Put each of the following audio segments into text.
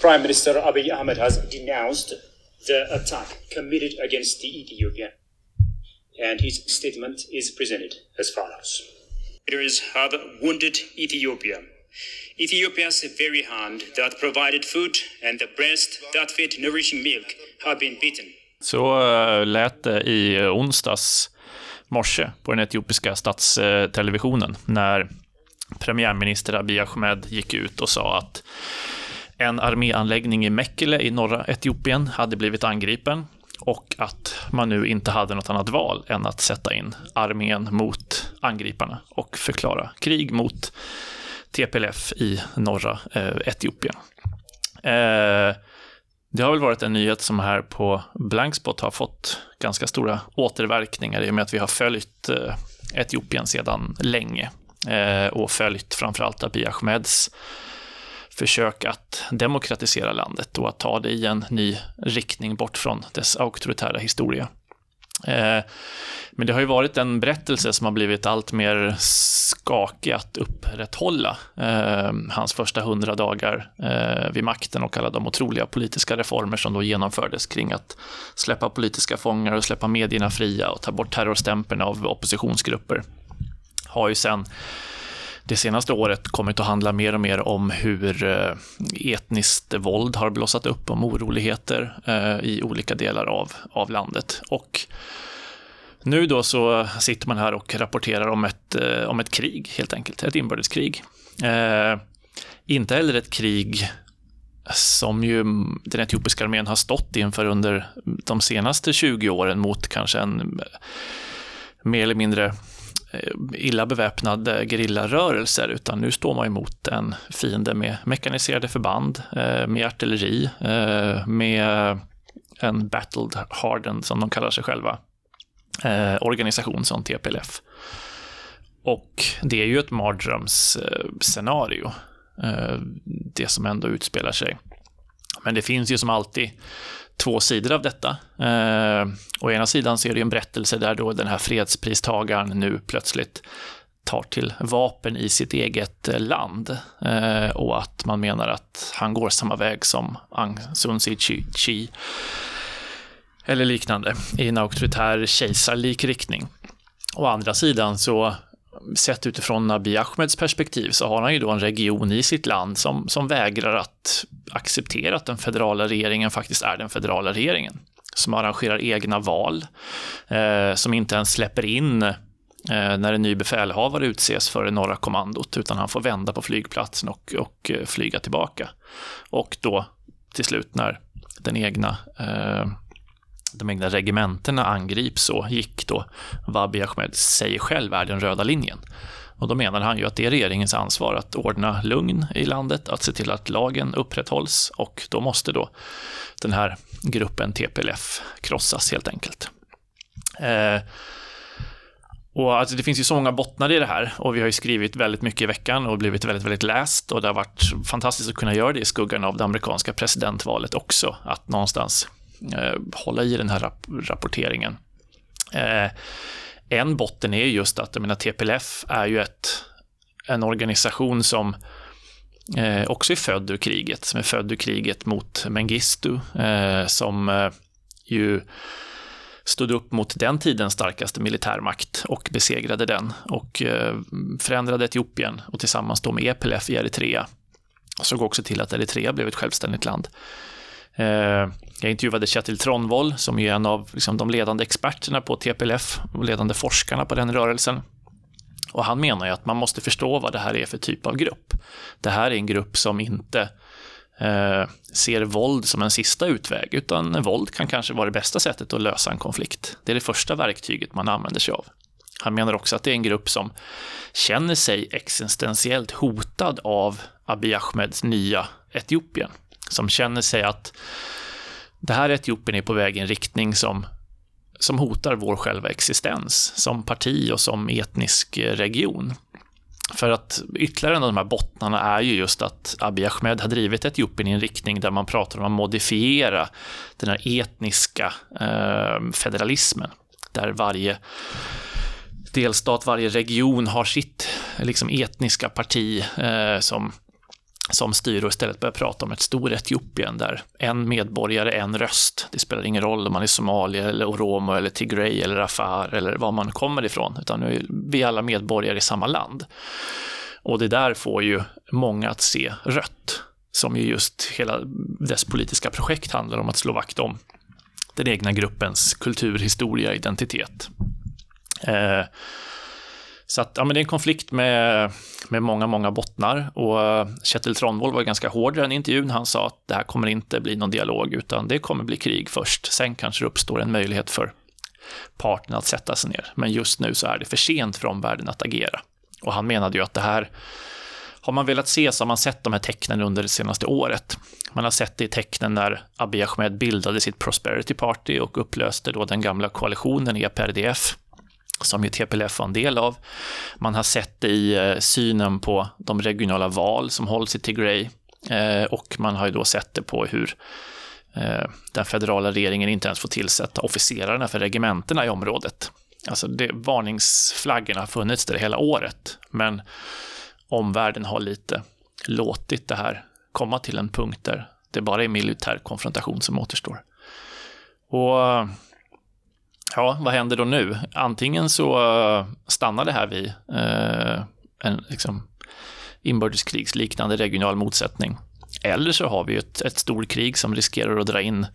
Prime Minister Abiy Ahmed has denounced the attack committed against the Ethiopian, and his statement is presented as follows. Leaders have wounded Ethiopia. Ethiopia's very hand that provided food and the breast that fed nourishing milk have been beaten. Så uh, lät det i onsdags morse på den etiopiska statstelevisionen när premiärminister Abiy Ahmed gick ut och sa att en arméanläggning i Mekele i norra Etiopien hade blivit angripen och att man nu inte hade något annat val än att sätta in armén mot angriparna och förklara krig mot TPLF i norra eh, Etiopien. Eh, det har väl varit en nyhet som här på Blankspot har fått ganska stora återverkningar i och med att vi har följt eh, Etiopien sedan länge eh, och följt framförallt Abiy Ahmeds försök att demokratisera landet och att ta det i en ny riktning bort från dess auktoritära historia. Eh, men det har ju varit en berättelse som har blivit allt mer skakig att upprätthålla. Eh, hans första hundra dagar eh, vid makten och alla de otroliga politiska reformer som då genomfördes kring att släppa politiska fångar och släppa medierna fria och ta bort terrorstämpeln av oppositionsgrupper. Har ju sen det senaste året kommit att handla mer och mer om hur eh, etniskt våld har blossat upp, om oroligheter eh, i olika delar av, av landet. Och nu då så sitter man här och rapporterar om ett, eh, om ett krig, helt enkelt. Ett inbördeskrig. Eh, inte heller ett krig som ju den etiopiska armén har stått inför under de senaste 20 åren mot kanske en mer eller mindre Eh, illa beväpnade eh, gerillarörelser, utan nu står man emot en fiende med mekaniserade förband, eh, med artilleri, med en battled hardened, som de kallar sig själva, organisation som TPLF. Och det är ju ett mardrömsscenario, det som ändå utspelar sig. Men det finns ju som alltid två sidor av detta. Eh, å ena sidan så är det en berättelse där då den här fredspristagaren nu plötsligt tar till vapen i sitt eget eh, land eh, och att man menar att han går samma väg som Aung San Suu Kyi eller liknande i en auktoritär kejsarlik riktning. Å andra sidan så sett utifrån Abiy Ahmeds perspektiv så har han ju då en region i sitt land som, som vägrar att acceptera att den federala regeringen faktiskt är den federala regeringen. Som arrangerar egna val, eh, som inte ens släpper in eh, när en ny befälhavare utses för det norra kommandot, utan han får vända på flygplatsen och, och eh, flyga tillbaka. Och då till slut när den egna eh, de egna regementena angrips så gick då Wabi Ahmed säger själv är den röda linjen. Och då menar han ju att det är regeringens ansvar att ordna lugn i landet, att se till att lagen upprätthålls och då måste då den här gruppen TPLF krossas helt enkelt. Eh, och alltså det finns ju så många bottnar i det här och vi har ju skrivit väldigt mycket i veckan och blivit väldigt, väldigt läst och det har varit fantastiskt att kunna göra det i skuggan av det amerikanska presidentvalet också, att någonstans Eh, hålla i den här rap rapporteringen. Eh, en botten är just att jag menar, TPLF är ju ett, en organisation som eh, också är född ur kriget, som är född ur kriget mot Mengistu, eh, som eh, ju stod upp mot den tidens starkaste militärmakt och besegrade den och eh, förändrade Etiopien och tillsammans då med EPLF i Eritrea såg också till att Eritrea blev ett självständigt land. Eh, jag intervjuade Kjetil Tronvoll som är en av liksom, de ledande experterna på TPLF och ledande forskarna på den rörelsen. Och han menar ju att man måste förstå vad det här är för typ av grupp. Det här är en grupp som inte eh, ser våld som en sista utväg, utan våld kan kanske vara det bästa sättet att lösa en konflikt. Det är det första verktyget man använder sig av. Han menar också att det är en grupp som känner sig existentiellt hotad av Abiy Ahmeds nya Etiopien som känner sig att det här Etiopien är på väg i en riktning som, som hotar vår själva existens som parti och som etnisk eh, region. För att ytterligare en av de här bottnarna är ju just att Abiy Ahmed har drivit Etiopien i en riktning där man pratar om att modifiera den här etniska eh, federalismen. Där varje delstat, varje region har sitt liksom, etniska parti eh, som som styr och istället börjar prata om ett stort Etiopien där en medborgare, en röst. Det spelar ingen roll om man är somalier eller oromo eller tigray eller afar eller var man kommer ifrån, utan nu är vi alla medborgare i samma land. Och det där får ju många att se rött, som ju just hela dess politiska projekt handlar om att slå vakt om den egna gruppens kultur, historia, identitet. Eh, så att, ja, men det är en konflikt med, med många, många bottnar och eh, Kjetil Tronvoll var ganska hård i den intervjun. Han sa att det här kommer inte bli någon dialog, utan det kommer bli krig först. Sen kanske det uppstår en möjlighet för parterna att sätta sig ner. Men just nu så är det för sent för omvärlden att agera. Och han menade ju att det här har man velat se så har man sett de här tecknen under det senaste året. Man har sett det i tecknen när Abiy Ahmed bildade sitt Prosperity Party och upplöste då den gamla koalitionen EPRDF som ju TPLF var en del av. Man har sett det i eh, synen på de regionala val som hålls i Tigray eh, och man har ju då sett det på hur eh, den federala regeringen inte ens får tillsätta officerarna för regementena i området. Alltså det, varningsflaggorna har funnits där hela året, men omvärlden har lite låtit det här komma till en punkt där det bara är militär konfrontation som återstår. Och ja, vad händer då nu? Antingen så eh, stannar det här vid eh, en liksom, inbördeskrigsliknande regional motsättning. Eller så har vi ett, ett storkrig som riskerar att dra in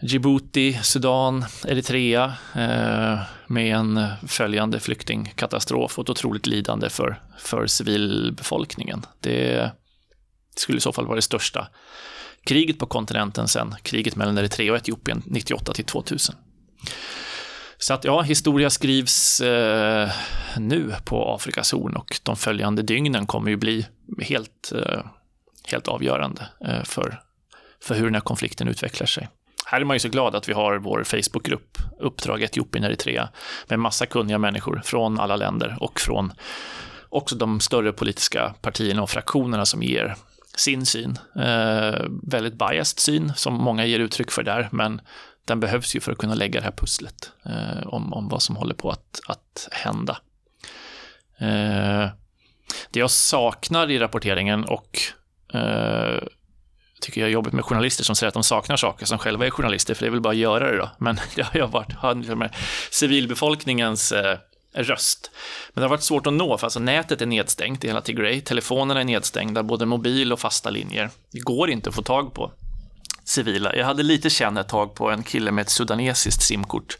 Djibouti, Sudan, Eritrea eh, med en följande flyktingkatastrof och ett otroligt lidande för, för civilbefolkningen. Det skulle i så fall vara det största kriget på kontinenten sen kriget mellan Eritrea och Etiopien 98 till 2000. Så att ja, historia skrivs eh, nu på Afrikas horn och de följande dygnen kommer ju bli helt, eh, helt avgörande eh, för, för hur den här konflikten utvecklar sig. Här är man ju så glad att vi har vår Facebookgrupp Uppdrag Etiopien Eritrea med massa kunniga människor från alla länder och från också de större politiska partierna och fraktionerna som ger sin syn. Eh, väldigt biased syn som många ger uttryck för där, men den behövs ju för att kunna lägga det här pusslet eh, om, om vad som håller på att, att hända. Eh, det jag saknar i rapporteringen och eh, tycker jag är jobbigt med journalister som säger att de saknar saker som själva är journalister, för det är väl bara att göra det då. Men det har jag varit, med civilbefolkningens eh, röst. Men det har varit svårt att nå, för alltså nätet är nedstängt i hela Tigray, telefonerna är nedstängda, både mobil och fasta linjer. Det går inte att få tag på civila. Jag hade lite känn ett tag på en kille med ett sudanesiskt simkort,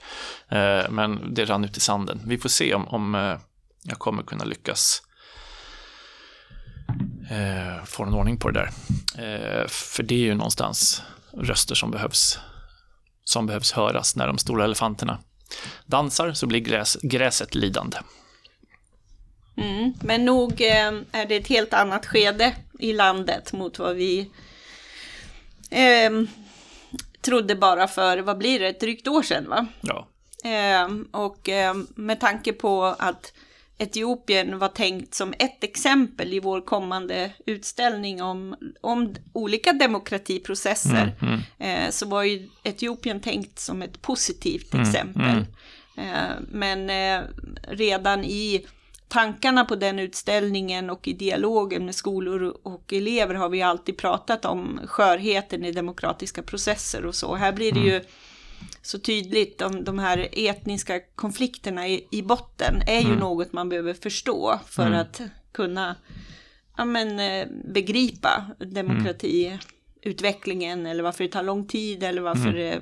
eh, men det rann ut i sanden. Vi får se om, om eh, jag kommer kunna lyckas eh, få någon ordning på det där. Eh, för det är ju någonstans röster som behövs, som behövs höras när de stora elefanterna dansar så blir gräs, gräset lidande. Mm, men nog eh, är det ett helt annat skede i landet mot vad vi Eh, trodde bara för, vad blir det, ett drygt år sedan va? Ja. Eh, och eh, med tanke på att Etiopien var tänkt som ett exempel i vår kommande utställning om, om olika demokratiprocesser, mm, mm. Så var ju Etiopien tänkt som ett positivt mm, exempel. Mm, eh, men eh, redan i tankarna på den utställningen och i dialogen med skolor och elever har vi alltid pratat om skörheten i demokratiska processer och så. Här blir det ju så tydligt om de här etniska konflikterna i, i botten är ju mm. något man behöver förstå för mm. att kunna ja, men, eh, begripa demokratiutvecklingen eller varför det tar lång tid eller varför mm. det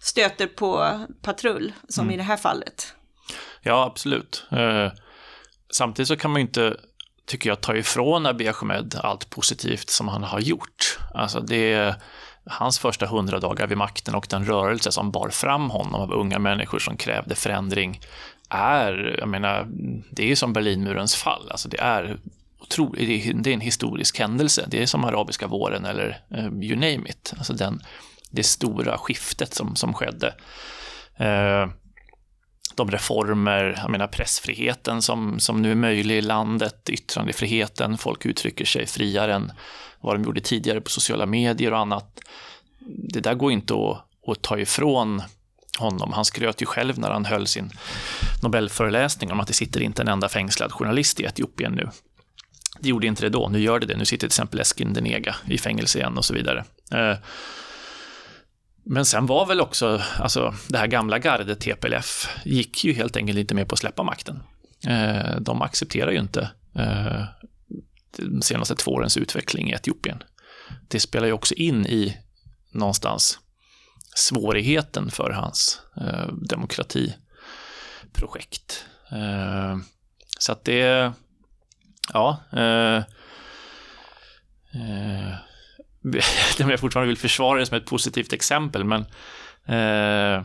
stöter på patrull som mm. i det här fallet. Ja, absolut. Eh, samtidigt så kan man ju inte, tycker jag, ta ifrån Abiy Ahmed allt positivt som han har gjort. Alltså det är hans första hundra dagar vid makten och den rörelse som bar fram honom av unga människor som krävde förändring är, jag menar, det är ju som Berlinmurens fall. Alltså det är otroligt, det är en historisk händelse. Det är som arabiska våren eller eh, you name it. Alltså den, det stora skiftet som, som skedde. Eh, de reformer, jag menar pressfriheten som, som nu är möjlig i landet, yttrandefriheten, folk uttrycker sig friare än vad de gjorde tidigare på sociala medier och annat. Det där går inte att, att ta ifrån honom. Han skröt ju själv när han höll sin Nobelföreläsning om att det sitter inte en enda fängslad journalist i Etiopien nu. Det gjorde inte det då, nu gör det det. Nu sitter till exempel Eskin Denega i fängelse igen och så vidare. Eh, men sen var väl också, alltså det här gamla gardet TPLF gick ju helt enkelt inte med på att släppa makten. Eh, de accepterar ju inte eh, de senaste två årens utveckling i Etiopien. Det spelar ju också in i någonstans svårigheten för hans eh, demokratiprojekt. Eh, så att det, ja, eh, om jag fortfarande vill försvara det som ett positivt exempel, men eh, eh,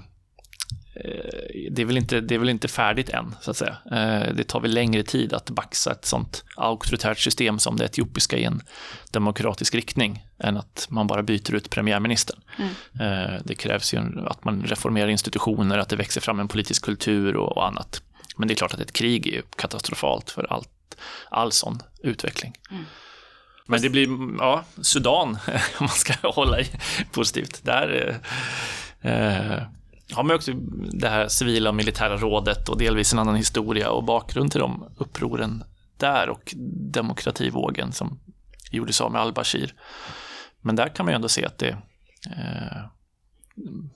det, är väl inte, det är väl inte färdigt än, så att säga. Eh, det tar väl längre tid att baxa ett sånt auktoritärt system som det etiopiska i en demokratisk riktning, än att man bara byter ut premiärministern. Mm. Eh, det krävs ju att man reformerar institutioner, att det växer fram en politisk kultur och, och annat. Men det är klart att ett krig är katastrofalt för allt, all sån utveckling. Mm. Men det blir, ja, Sudan, om man ska hålla i positivt. Där eh, eh har man också det här civila och militära rådet och delvis en annan historia och bakgrund till de upproren där och demokrativågen som gjordes av med al-Bashir. Men där kan man ju ändå se att det, eh,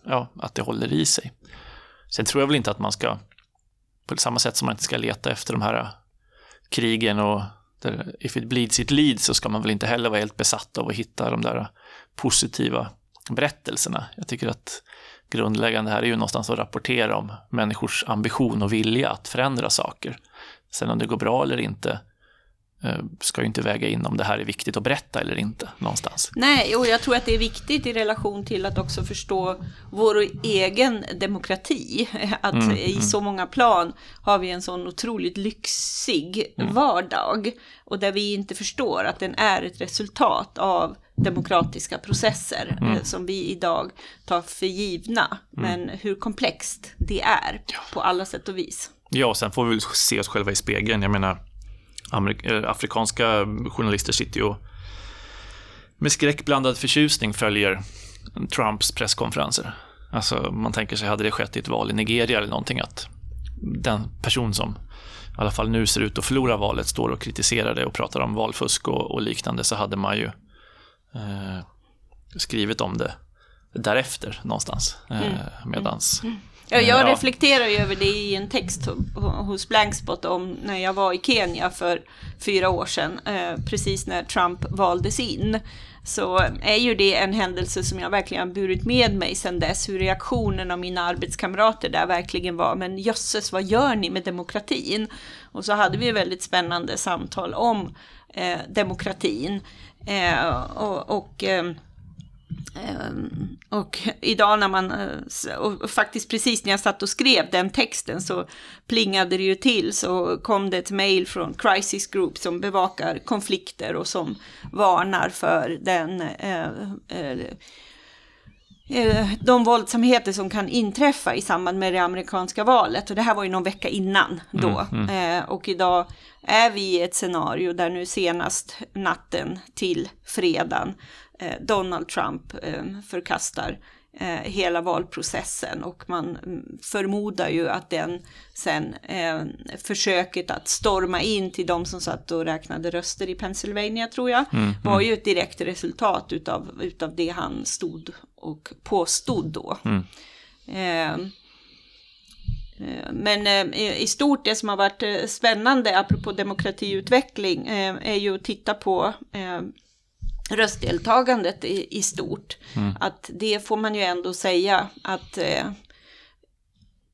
ja, att det håller i sig. Sen tror jag väl inte att man ska, på samma sätt som man inte ska leta efter de här krigen och där if it bleeds it leads så ska man väl inte heller vara helt besatt av att hitta de där positiva berättelserna. Jag tycker att grundläggande här är ju någonstans att rapportera om människors ambition och vilja att förändra saker. Sen om det går bra eller inte ska ju inte väga in om det här är viktigt att berätta eller inte någonstans. Nej, och jag tror att det är viktigt i relation till att också förstå vår egen demokrati. Att mm, i mm. så många plan har vi en sån otroligt lyxig mm. vardag. Och där vi inte förstår att den är ett resultat av demokratiska processer mm. eh, som vi idag tar för givna. Mm. Men hur komplext det är på alla sätt och vis. Ja, och sen får vi se oss själva i spegeln. Jag menar, Eh, Eh, afrikanska journalister sitter ju med skräckblandad förtjusning följer Trumps presskonferenser. Alltså man tänker sig, hade det skett i ett val i Nigeria eller någonting, att den person som i alla fall nu ser ut att förlora valet står och kritiserar det och pratar om valfusk och, och liknande, så hade man ju eh, skrivit om det därefter någonstans. Eh, mm. Medans mm. Ja, jag ja. reflekterar ju över det i en text hos Blankspot om när jag var i Kenya för fyra år sedan, eh, precis när Trump valdes in. Så är ju det en händelse som jag verkligen burit med mig sedan dess, hur reaktionen av mina arbetskamrater där verkligen var, men jösses, vad gör ni med demokratin? Och så hade vi väldigt spännande samtal om eh, demokratin. Eh, och, och eh, Ehm, och idag när man, eh, och faktiskt precis när jag satt och skrev den texten så plingade det ju till. Så kom det ett mail från Crisis Group som bevakar konflikter och som varnar för den eh, eh, de våldsamheter som kan inträffa i samband med det amerikanska valet. Och det här var ju någon vecka innan då. Mm, mm. Eh, och idag är vi i ett scenario där nu senast natten till fredagen Eh, Donald Trump eh, förkastar eh, hela valprocessen och man mm, förmodar ju att den sen försöket att storma in till de som satt och räknade röster i Pennsylvania tror jag mm, var mm. ju ett direkt resultat utav, utav det han stod och påstod då. Mm. Men i stort det som har varit spännande apropå demokratiutveckling är ju att titta på röstdeltagandet i, i stort. Mm. Att det får man ju ändå säga att eh,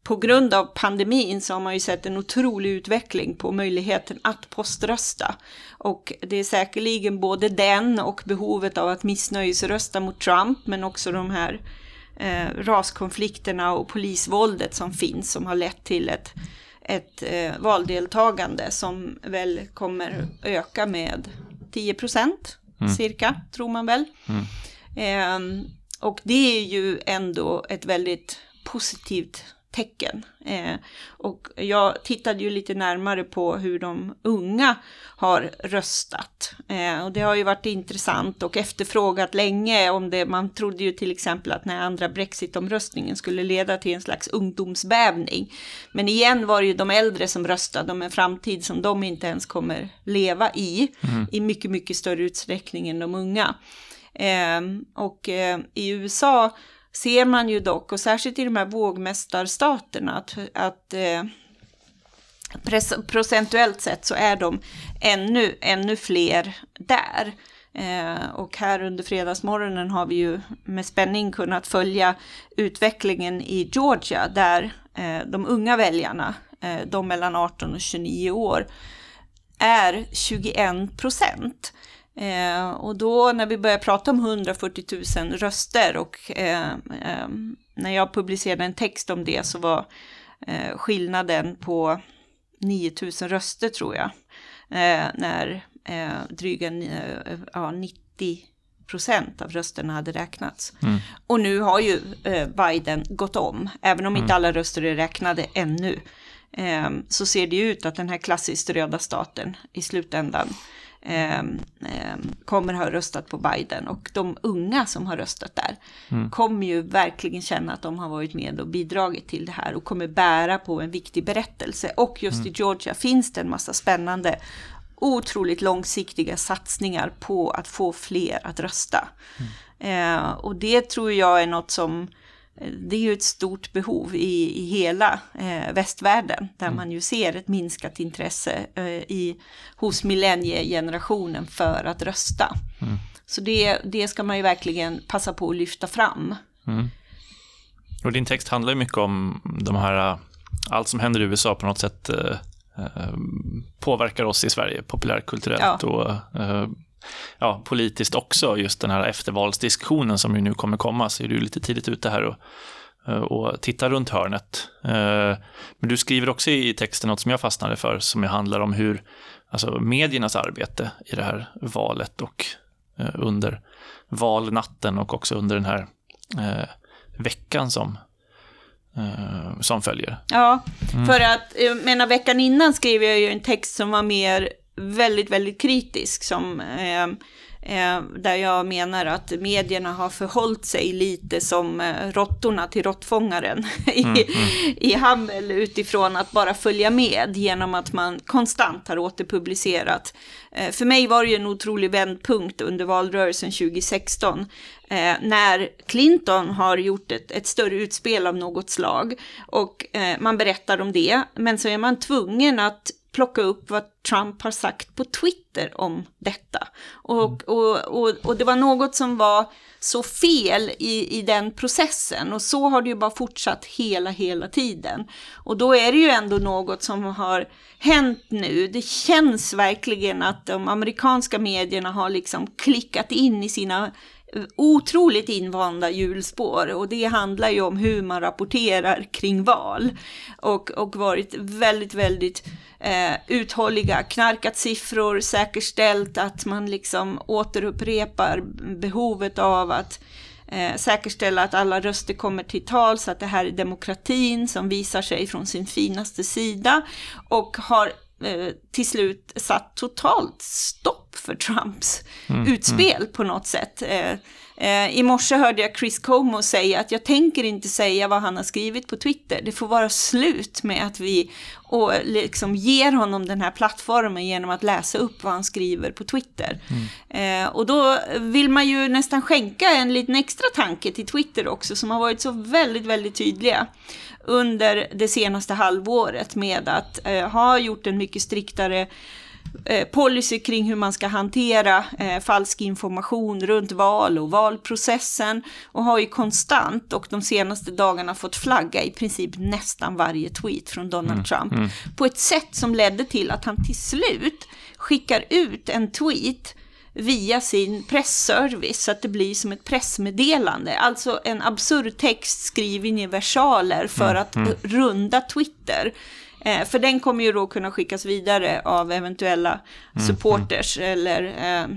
på grund av pandemin så har man ju sett en otrolig utveckling på möjligheten att poströsta. Och det är säkerligen både den och behovet av att missnöjesrösta mot Trump, men också de här eh, raskonflikterna och polisvåldet som finns, som har lett till ett, ett eh, valdeltagande som väl kommer öka med 10 procent mm. cirka, tror man väl. Mm. Eh, och det är ju ändå ett väldigt positivt tecken. Eh, och jag tittade ju lite närmare på hur de unga har röstat. Eh, och det har ju varit intressant och efterfrågat länge om det. Man trodde ju till exempel att när andra Brexit-omröstningen skulle leda till en slags ungdomsbävning. Men igen var det ju de äldre som röstade om en framtid som de inte ens kommer leva i. Mm. I mycket, mycket större utsträckning än de unga. Eh, och eh, i USA ser man ju dock, och särskilt i de här vågmästarstaterna, att, att eh, procentuellt sett så är de ännu, ännu fler där. Eh, och här under fredagsmorgonen har vi ju med spänning kunnat följa utvecklingen i Georgia där eh, de unga väljarna, eh, de mellan 18 och 29 år, är 21 procent. Eh, och då när vi börjar prata om 140 000 röster och eh, eh, när jag publicerade en text om det så var eh, skillnaden på 9 000 röster tror jag. Eh, när eh, dryga ja, 90 procent av rösterna hade räknats. Mm. Och nu har ju Biden gått om, även om mm. inte alla röster är räknade ännu. så ser det ut att den här klassiskt röda staten i slutändan eh, kommer ha röstat på Biden. Och de unga som har röstat där mm. kommer ju verkligen känna att de har varit med och bidragit till det här och kommer bära på en viktig berättelse. Och just mm. i Georgia finns det en massa spännande otroligt långsiktiga satsningar på att få fler att rösta. Mm. Eh, och det tror jag är något som det är ju ett stort behov i, i hela eh, västvärlden där mm. man ju ser ett minskat intresse eh, i, hos millenniegenerationen för att rösta. Mm. Så det, det ska man ju verkligen passa på att lyfta fram. Mm. Och din text handlar ju mycket om de här, allt som händer i USA på något sätt eh, eh påverkar oss i Sverige populärkulturellt ja. och eh, ja, politiskt också, just den här eftervalsdiskussionen som ju nu kommer komma, så är du lite tidigt ute här och, och tittar runt hörnet. Eh, men du skriver också i texten något som jag fastnade för, som handlar om hur alltså mediernas arbete i det här valet och eh, under valnatten och också under den här eh, veckan som som följer. Ja, mm. för att, jag menar veckan innan skrev jag ju en text som var mer väldigt, väldigt kritisk som eh, eh, där jag menar att medierna har förhållit sig lite som eh, råttorna till råttfångaren i, mm, mm. i Hammel utifrån att bara följa med genom att man konstant har återpublicerat. För mig var det ju en otrolig vändpunkt under valrörelsen 2016 eh, när Clinton har gjort ett, ett, större utspel av något slag och man berättar om det, men så är man tvungen att plocka upp vad Trump har sagt på Twitter om detta. Och, mm. och, och, och, det var något som var så fel i, i den processen och så har det ju bara fortsatt hela, hela tiden. Och då är det ju ändå något som har hänt nu. Det känns verkligen att de amerikanska medierna har liksom klickat in i sina otroligt invanda hjulspår. Och det handlar ju om hur man rapporterar kring val. Och, och varit väldigt, väldigt eh, uthålliga, knarkat siffror, säkerställt att man liksom återupprepar behovet av att eh, säkerställa att alla röster kommer till tal så att det här är demokratin som visar sig från sin finaste sida och har eh, till slut satt totalt stopp för Trumps mm, mm. utspel mm. på något sätt. Eh, Eh, I morse hörde jag Chris Como säga att jag tänker inte säga vad han har skrivit på Twitter. Det får vara slut med att vi och liksom ger honom den här plattformen genom att läsa upp vad han skriver på Twitter. Mm. Eh, och då vill man ju nästan skänka en liten extra tanke till Twitter också som har varit så väldigt, väldigt tydliga under det senaste halvåret med att eh, ha gjort en mycket striktare policy kring hur man ska hantera eh, falsk information runt val och valprocessen och har ju konstant och de senaste dagarna fått flagga i princip nästan varje tweet från Donald mm, Trump mm. på ett sätt som ledde till att han till slut skickar ut en tweet via sin pressservice så att det blir som ett pressmeddelande. Alltså en absurd text skriven i versaler för mm, att mm. runda Twitter. Eh, för den kommer ju då kunna skickas vidare av eventuella mm, supporters mm. eller eh,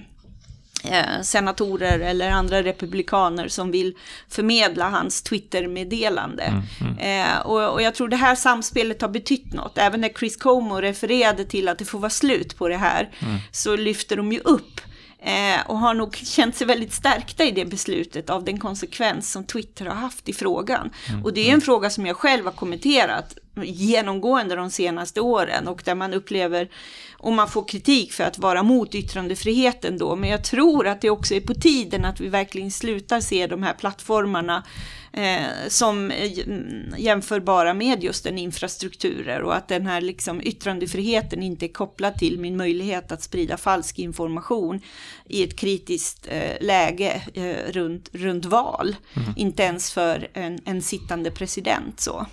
eh, senatorer eller andra republikaner som vill förmedla hans Twitter-meddelande. Eh, och, och jag tror det här samspelet har betytt något. Även när Chris Como refererade till att det får vara slut på det här, så lyfter de ju upp Eh, och har nog känt sig väldigt stärkta i det beslutet av den konsekvens som Twitter har haft i frågan. Och det är en fråga som jag själv har kommenterat genomgående de senaste åren och där man upplever, och man får kritik för att vara mot yttrandefriheten då, men jag tror att det också är på tiden att vi verkligen slutar se de här plattformarna eh, som eh, jämförbara med just en infrastrukturer och att den här liksom yttrandefriheten inte är kopplad till min möjlighet att sprida falsk information i ett kritiskt eh, läge eh, runt, runt val. Inte ens för en, en sittande president så.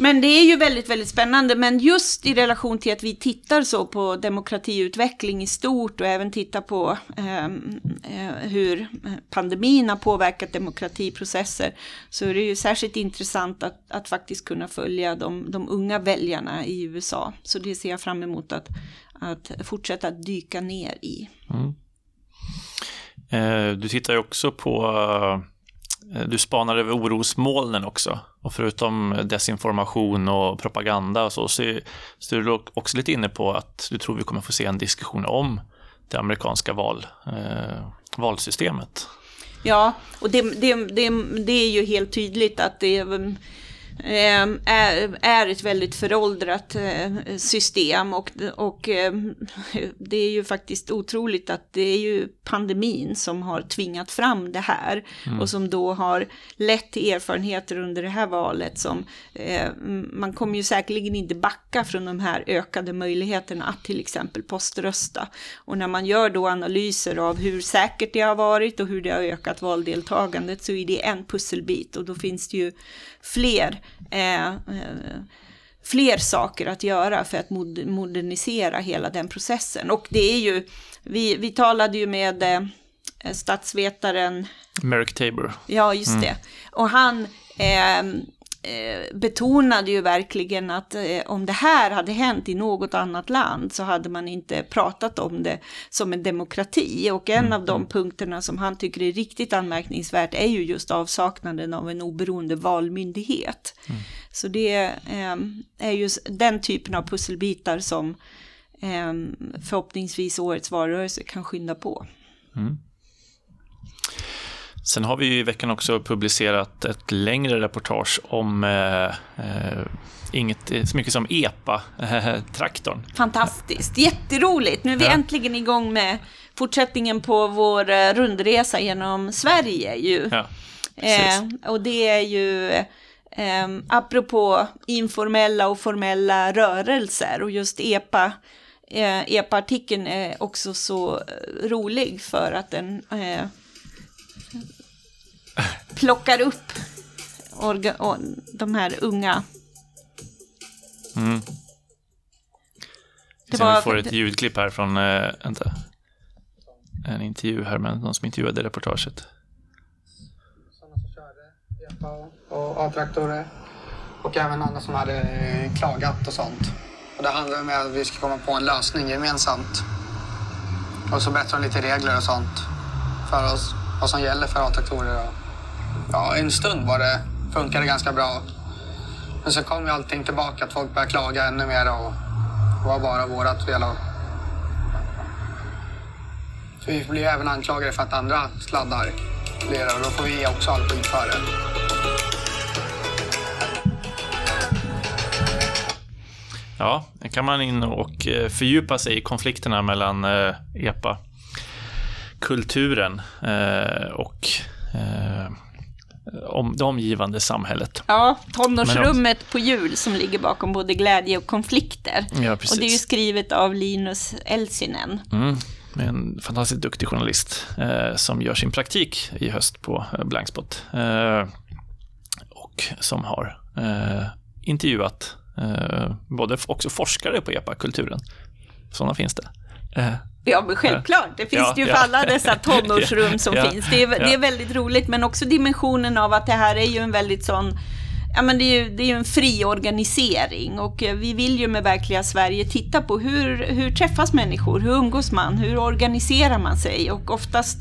Men det är ju väldigt, väldigt spännande. Men just i relation till att vi tittar så på demokratiutveckling i stort och även tittar på ehm, eh, hur pandemin har påverkat demokratiprocesser så är det ju särskilt intressant att, att faktiskt kunna följa de, de unga väljarna i USA. Så det ser jag fram emot att, att fortsätta dyka ner i. Mm. Eh, Du tittar ju också på, eh, Eh, du spanar över orosmolnen också. Och förutom desinformation och propaganda och så, så är så är du också lite inne på att du tror vi kommer få se en diskussion om det amerikanska val, eh, valsystemet. Ja, och det, det, det, det är ju helt tydligt att det är är, är ett väldigt föråldrat eh, system och, och eh, det är ju faktiskt otroligt att det är ju pandemin som har tvingat fram det här och som då har lett till erfarenheter under det här valet som eh, man kommer ju säkerligen inte backa från de här ökade möjligheterna att till exempel poströsta. Och när man gör då analyser av hur säkert det har varit och hur det har ökat valdeltagandet så är det en pusselbit och då finns det ju fler eh, eh, fler saker att göra för att mod- modernisera hela den processen. Och det är ju, vi, vi talade ju med eh, statsvetaren Merrick Tabor. Ja, just det. Och han eh, eh, betonade ju verkligen att eh, om det här hade hänt i något annat land så hade man inte pratat om det som en demokrati. Och en av de punkterna som han tycker är riktigt anmärkningsvärt är ju just avsaknaden av en oberoende valmyndighet. Så det eh, är ju s- den typen av pusselbitar som eh, förhoppningsvis årets valrörelse kan skynda på. Sen har vi ju i veckan också publicerat ett längre reportage om eh, eh, inget så mycket som EPA-traktorn. Fantastiskt, jätteroligt. Nu är vi Ja. äntligen igång med fortsättningen på vår eh, rundresa genom Sverige ju. Ja, eh, och det är ju eh, apropå informella och formella rörelser och just EPA. Eh, EPA-artikeln är också så eh, rolig för att den eh, plockar upp orga- och de här unga. Det Sen vi var- får ett ljudklipp här från, eh, vänta, en intervju här med någon som intervjuade reportaget. Sådana som körde EPA och A-traktorer. Och även andra som hade eh, klagat och sånt. Och det handlar om att vi ska komma på en lösning gemensamt. Och så berättar de lite regler och sånt för oss. Vad som gäller för A-traktorer. Och, ja, en stund var det, funkade ganska bra. Men så kom ju allting tillbaka, att folk började klaga ännu mer och det var bara vårat fel. Och... Så vi blir även anklagade för att andra sladdar blir och då får vi också all skit för det. Ja, nu kan man in och eh, fördjupa sig i konflikterna mellan eh, EPA-kulturen eh, och om det omgivande samhället. Ja, tonårsrummet på jul som ligger bakom både glädje och konflikter. Ja, Och det är ju precis. skrivet av Linus Elsinen. Mm, en fantastiskt duktig journalist eh, som gör sin praktik i höst på eh, Blankspot. Eh, och som har eh, intervjuat eh, både också forskare på EPA-kulturen. Sådana finns det. Ja, men självklart. Det finns Ja, det ju ja. för alla dessa tonårsrum som Ja, finns. Det är, det ja. är väldigt roligt, men också dimensionen av att det här är ju en väldigt sån ja, men det är ju det är ju en fri organisering och eh, vi vill ju med Verkliga Sverige titta på hur, hur träffas människor, hur umgås man, hur organiserar man sig och oftast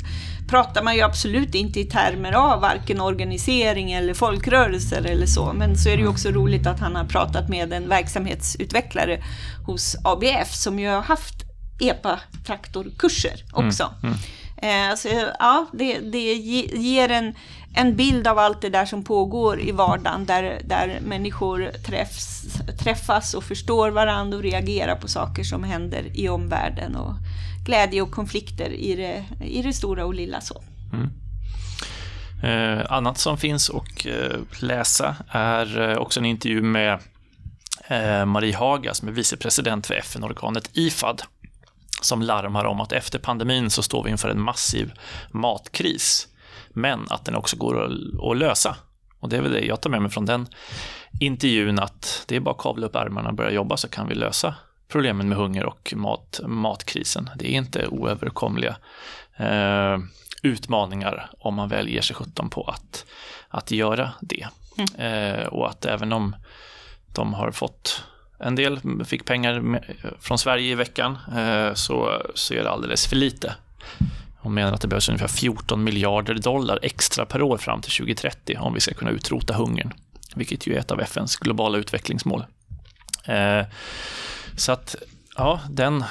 pratar man ju absolut inte i termer av varken organisering eller folkrörelser eller så. Men så är det ju också roligt att han har pratat med en verksamhetsutvecklare hos ABF som ju har haft EPA-traktorkurser också. Mm, mm. Eh, så ja, det, det ger en, en bild av allt det där som pågår i vardagen där, där människor träffs, träffas och förstår varandra och reagerar på saker som händer i omvärlden. Och, glädje och konflikter i det, i det stora och lilla. så. Mm. Eh, annat som finns att eh, läsa är eh, också en intervju med eh, Marie Haga som är vicepresident för FN-organet IFAD som larmar om att efter pandemin så står vi inför en massiv matkris men att den också går att, lösa. Och det är väl det jag tar med mig från den intervjun att det är bara att kavla upp ärmarna och börja jobba så kan vi lösa problemen med hunger och mat, matkrisen. Det är inte oöverkomliga eh, utmaningar om man väl ger sig sjutton på att, att göra det. Mm. Eh, och att även om de har fått en del fick pengar från Sverige i veckan eh, så, så är det alldeles för lite. Hon menar att det behövs ungefär 14 miljarder dollar extra per år fram till 2030 om vi ska kunna utrota hungern, vilket ju är ett av FNs globala utvecklingsmål. Eh, så att, ja, den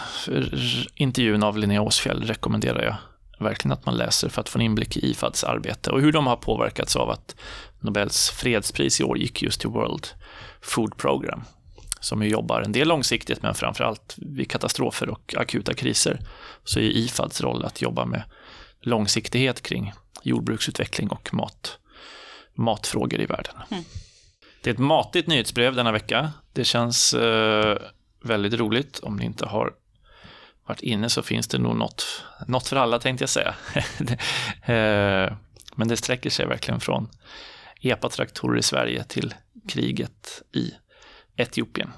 intervjun av Linnea Åsfjäll rekommenderar jag verkligen att man läser för att få en inblick i IFADs arbete och hur de har påverkats av att Nobels fredspris i år gick just till World Food Program som ju jobbar en del långsiktigt men framförallt vid katastrofer och akuta kriser så är IFADs roll att jobba med långsiktighet kring jordbruksutveckling och mat, matfrågor i världen. Mm. Det är ett matigt nyhetsbrev denna vecka. Det känns eh, väldigt roligt. Om ni inte har varit inne så finns det nog något, något för alla tänkte jag säga. Eh, men det sträcker sig verkligen från epatraktorer i Sverige till kriget i Etiopien.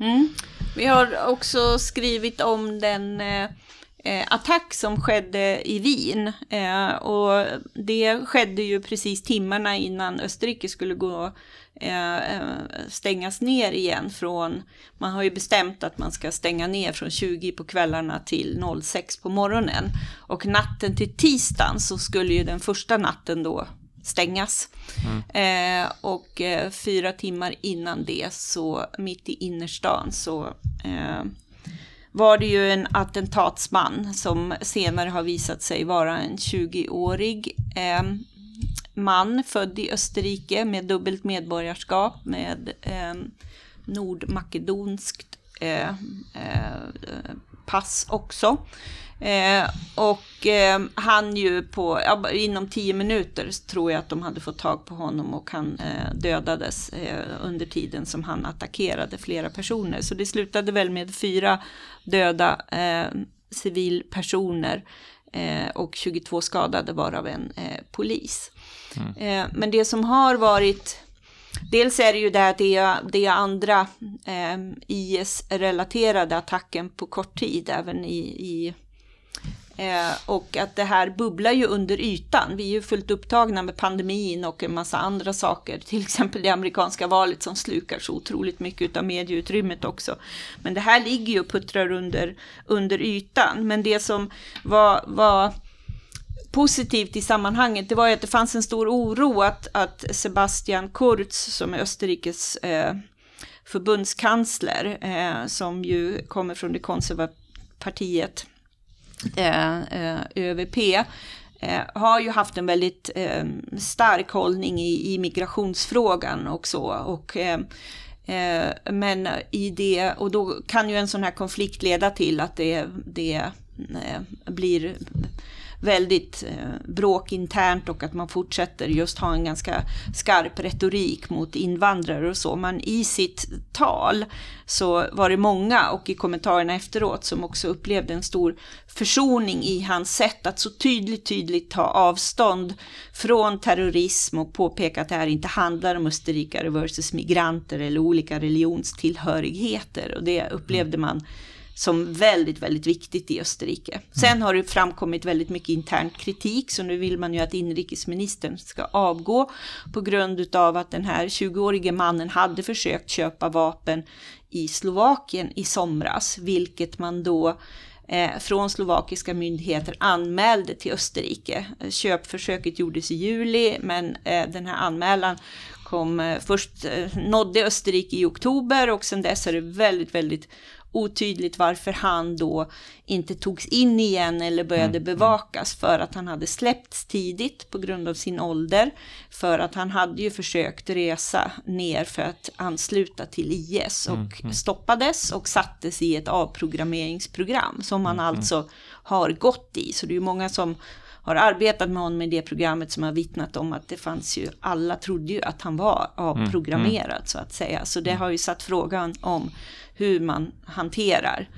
Mm. Vi har också skrivit om den eh, eh, attack som skedde i Wien. Eh, och det skedde ju precis timmarna innan Österrike skulle gå eh, eh stängas ner igen från, man har ju bestämt att man ska stänga ner från 20 på kvällarna till 06 på morgonen. Och natten till tisdagen så skulle ju den första natten då stängas. Mm. Eh, och eh, fyra timmar innan det så mitt i innerstan så eh, var det ju en attentatsman som senare har visat sig vara en 20-årig eh, man född i Österrike med dubbelt medborgarskap med eh, nordmakedonskt eh, pass också. Eh, och eh, han ju på, ja, inom tio minuter tror jag att de hade fått tag på honom och han eh, dödades eh, under tiden som han attackerade flera personer. Så det slutade väl med fyra döda eh, civilpersoner eh, och 22 skadade varav en polis. Mm. men det som har varit Dels är det ju det att det är, det är andra IS-relaterade attacken på kort tid, även i, i eh, och att det här bubblar ju under ytan. Vi är ju fullt upptagna med pandemin och en massa andra saker. Till exempel det amerikanska valet som slukar så otroligt mycket av medieutrymmet också. Men det här ligger ju och puttrar under, under ytan. Men det som var, var positivt i sammanhanget, det var ju att det fanns en stor oro att, att Sebastian Kurz, som är Österrikes eh, förbundskansler, eh, som ju kommer från det konservativa partiet, Eh, eh, ÖVP, eh, har ju haft en väldigt eh, stark hållning i, i migrationsfrågan och så. Och, ehm, eh, men i det, och då kan ju en sån här konflikt leda till att det, det blir väldigt eh, bråk internt och att man fortsätter just ha en ganska skarp retorik mot invandrare och så. Men i sitt tal så var det många och i kommentarerna efteråt som också upplevde en stor försoning i hans sätt att så tydligt, tydligt ta avstånd från terrorism och påpeka att det här inte handlar om österrikare versus migranter eller olika religionstillhörigheter. Och det upplevde man som väldigt, väldigt viktigt i Österrike. Sen har det framkommit väldigt mycket intern kritik, så nu vill man ju att inrikesministern ska avgå på grund av att den här 20-årige mannen hade försökt köpa vapen i Slovakien i somras, vilket man då eh, från slovakiska myndigheter anmälde till Österrike. Köpförsöket gjordes i juli, men eh, den här anmälan kom eh, först, nådde Österrike i oktober och sen dess är det väldigt, väldigt otydligt varför han då inte togs in igen eller började bevakas för att han hade släppts tidigt på grund av sin ålder. För att han hade ju försökt resa ner för att ansluta till IS och stoppades och sattes i ett avprogrammeringsprogram som han alltså har gått i. Så det är ju många som har arbetat med honom i det programmet som har vittnat om att det fanns ju, alla trodde ju att han var avprogrammerad så att säga. Så det har ju satt frågan om hur man hanterar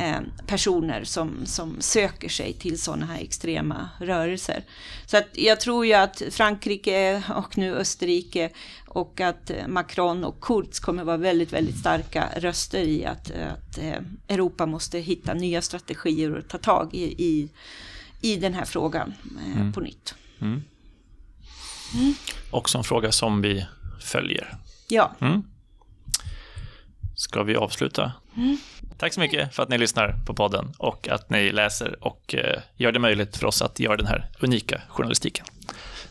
eh, personer som, som söker sig till sådana här extrema rörelser. Så att jag tror ju att Frankrike och nu Österrike och att Macron och Kurz kommer vara väldigt, väldigt starka röster i att, att eh, Europa måste hitta nya strategier och ta tag i, i, i den här frågan eh, på nytt. Också en fråga som vi följer. Ja, Ska vi avsluta? Tack så mycket för att ni lyssnar på podden och att ni läser och eh, gör det möjligt för oss att göra den här unika journalistiken.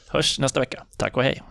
Hörs nästa vecka. Tack och hej!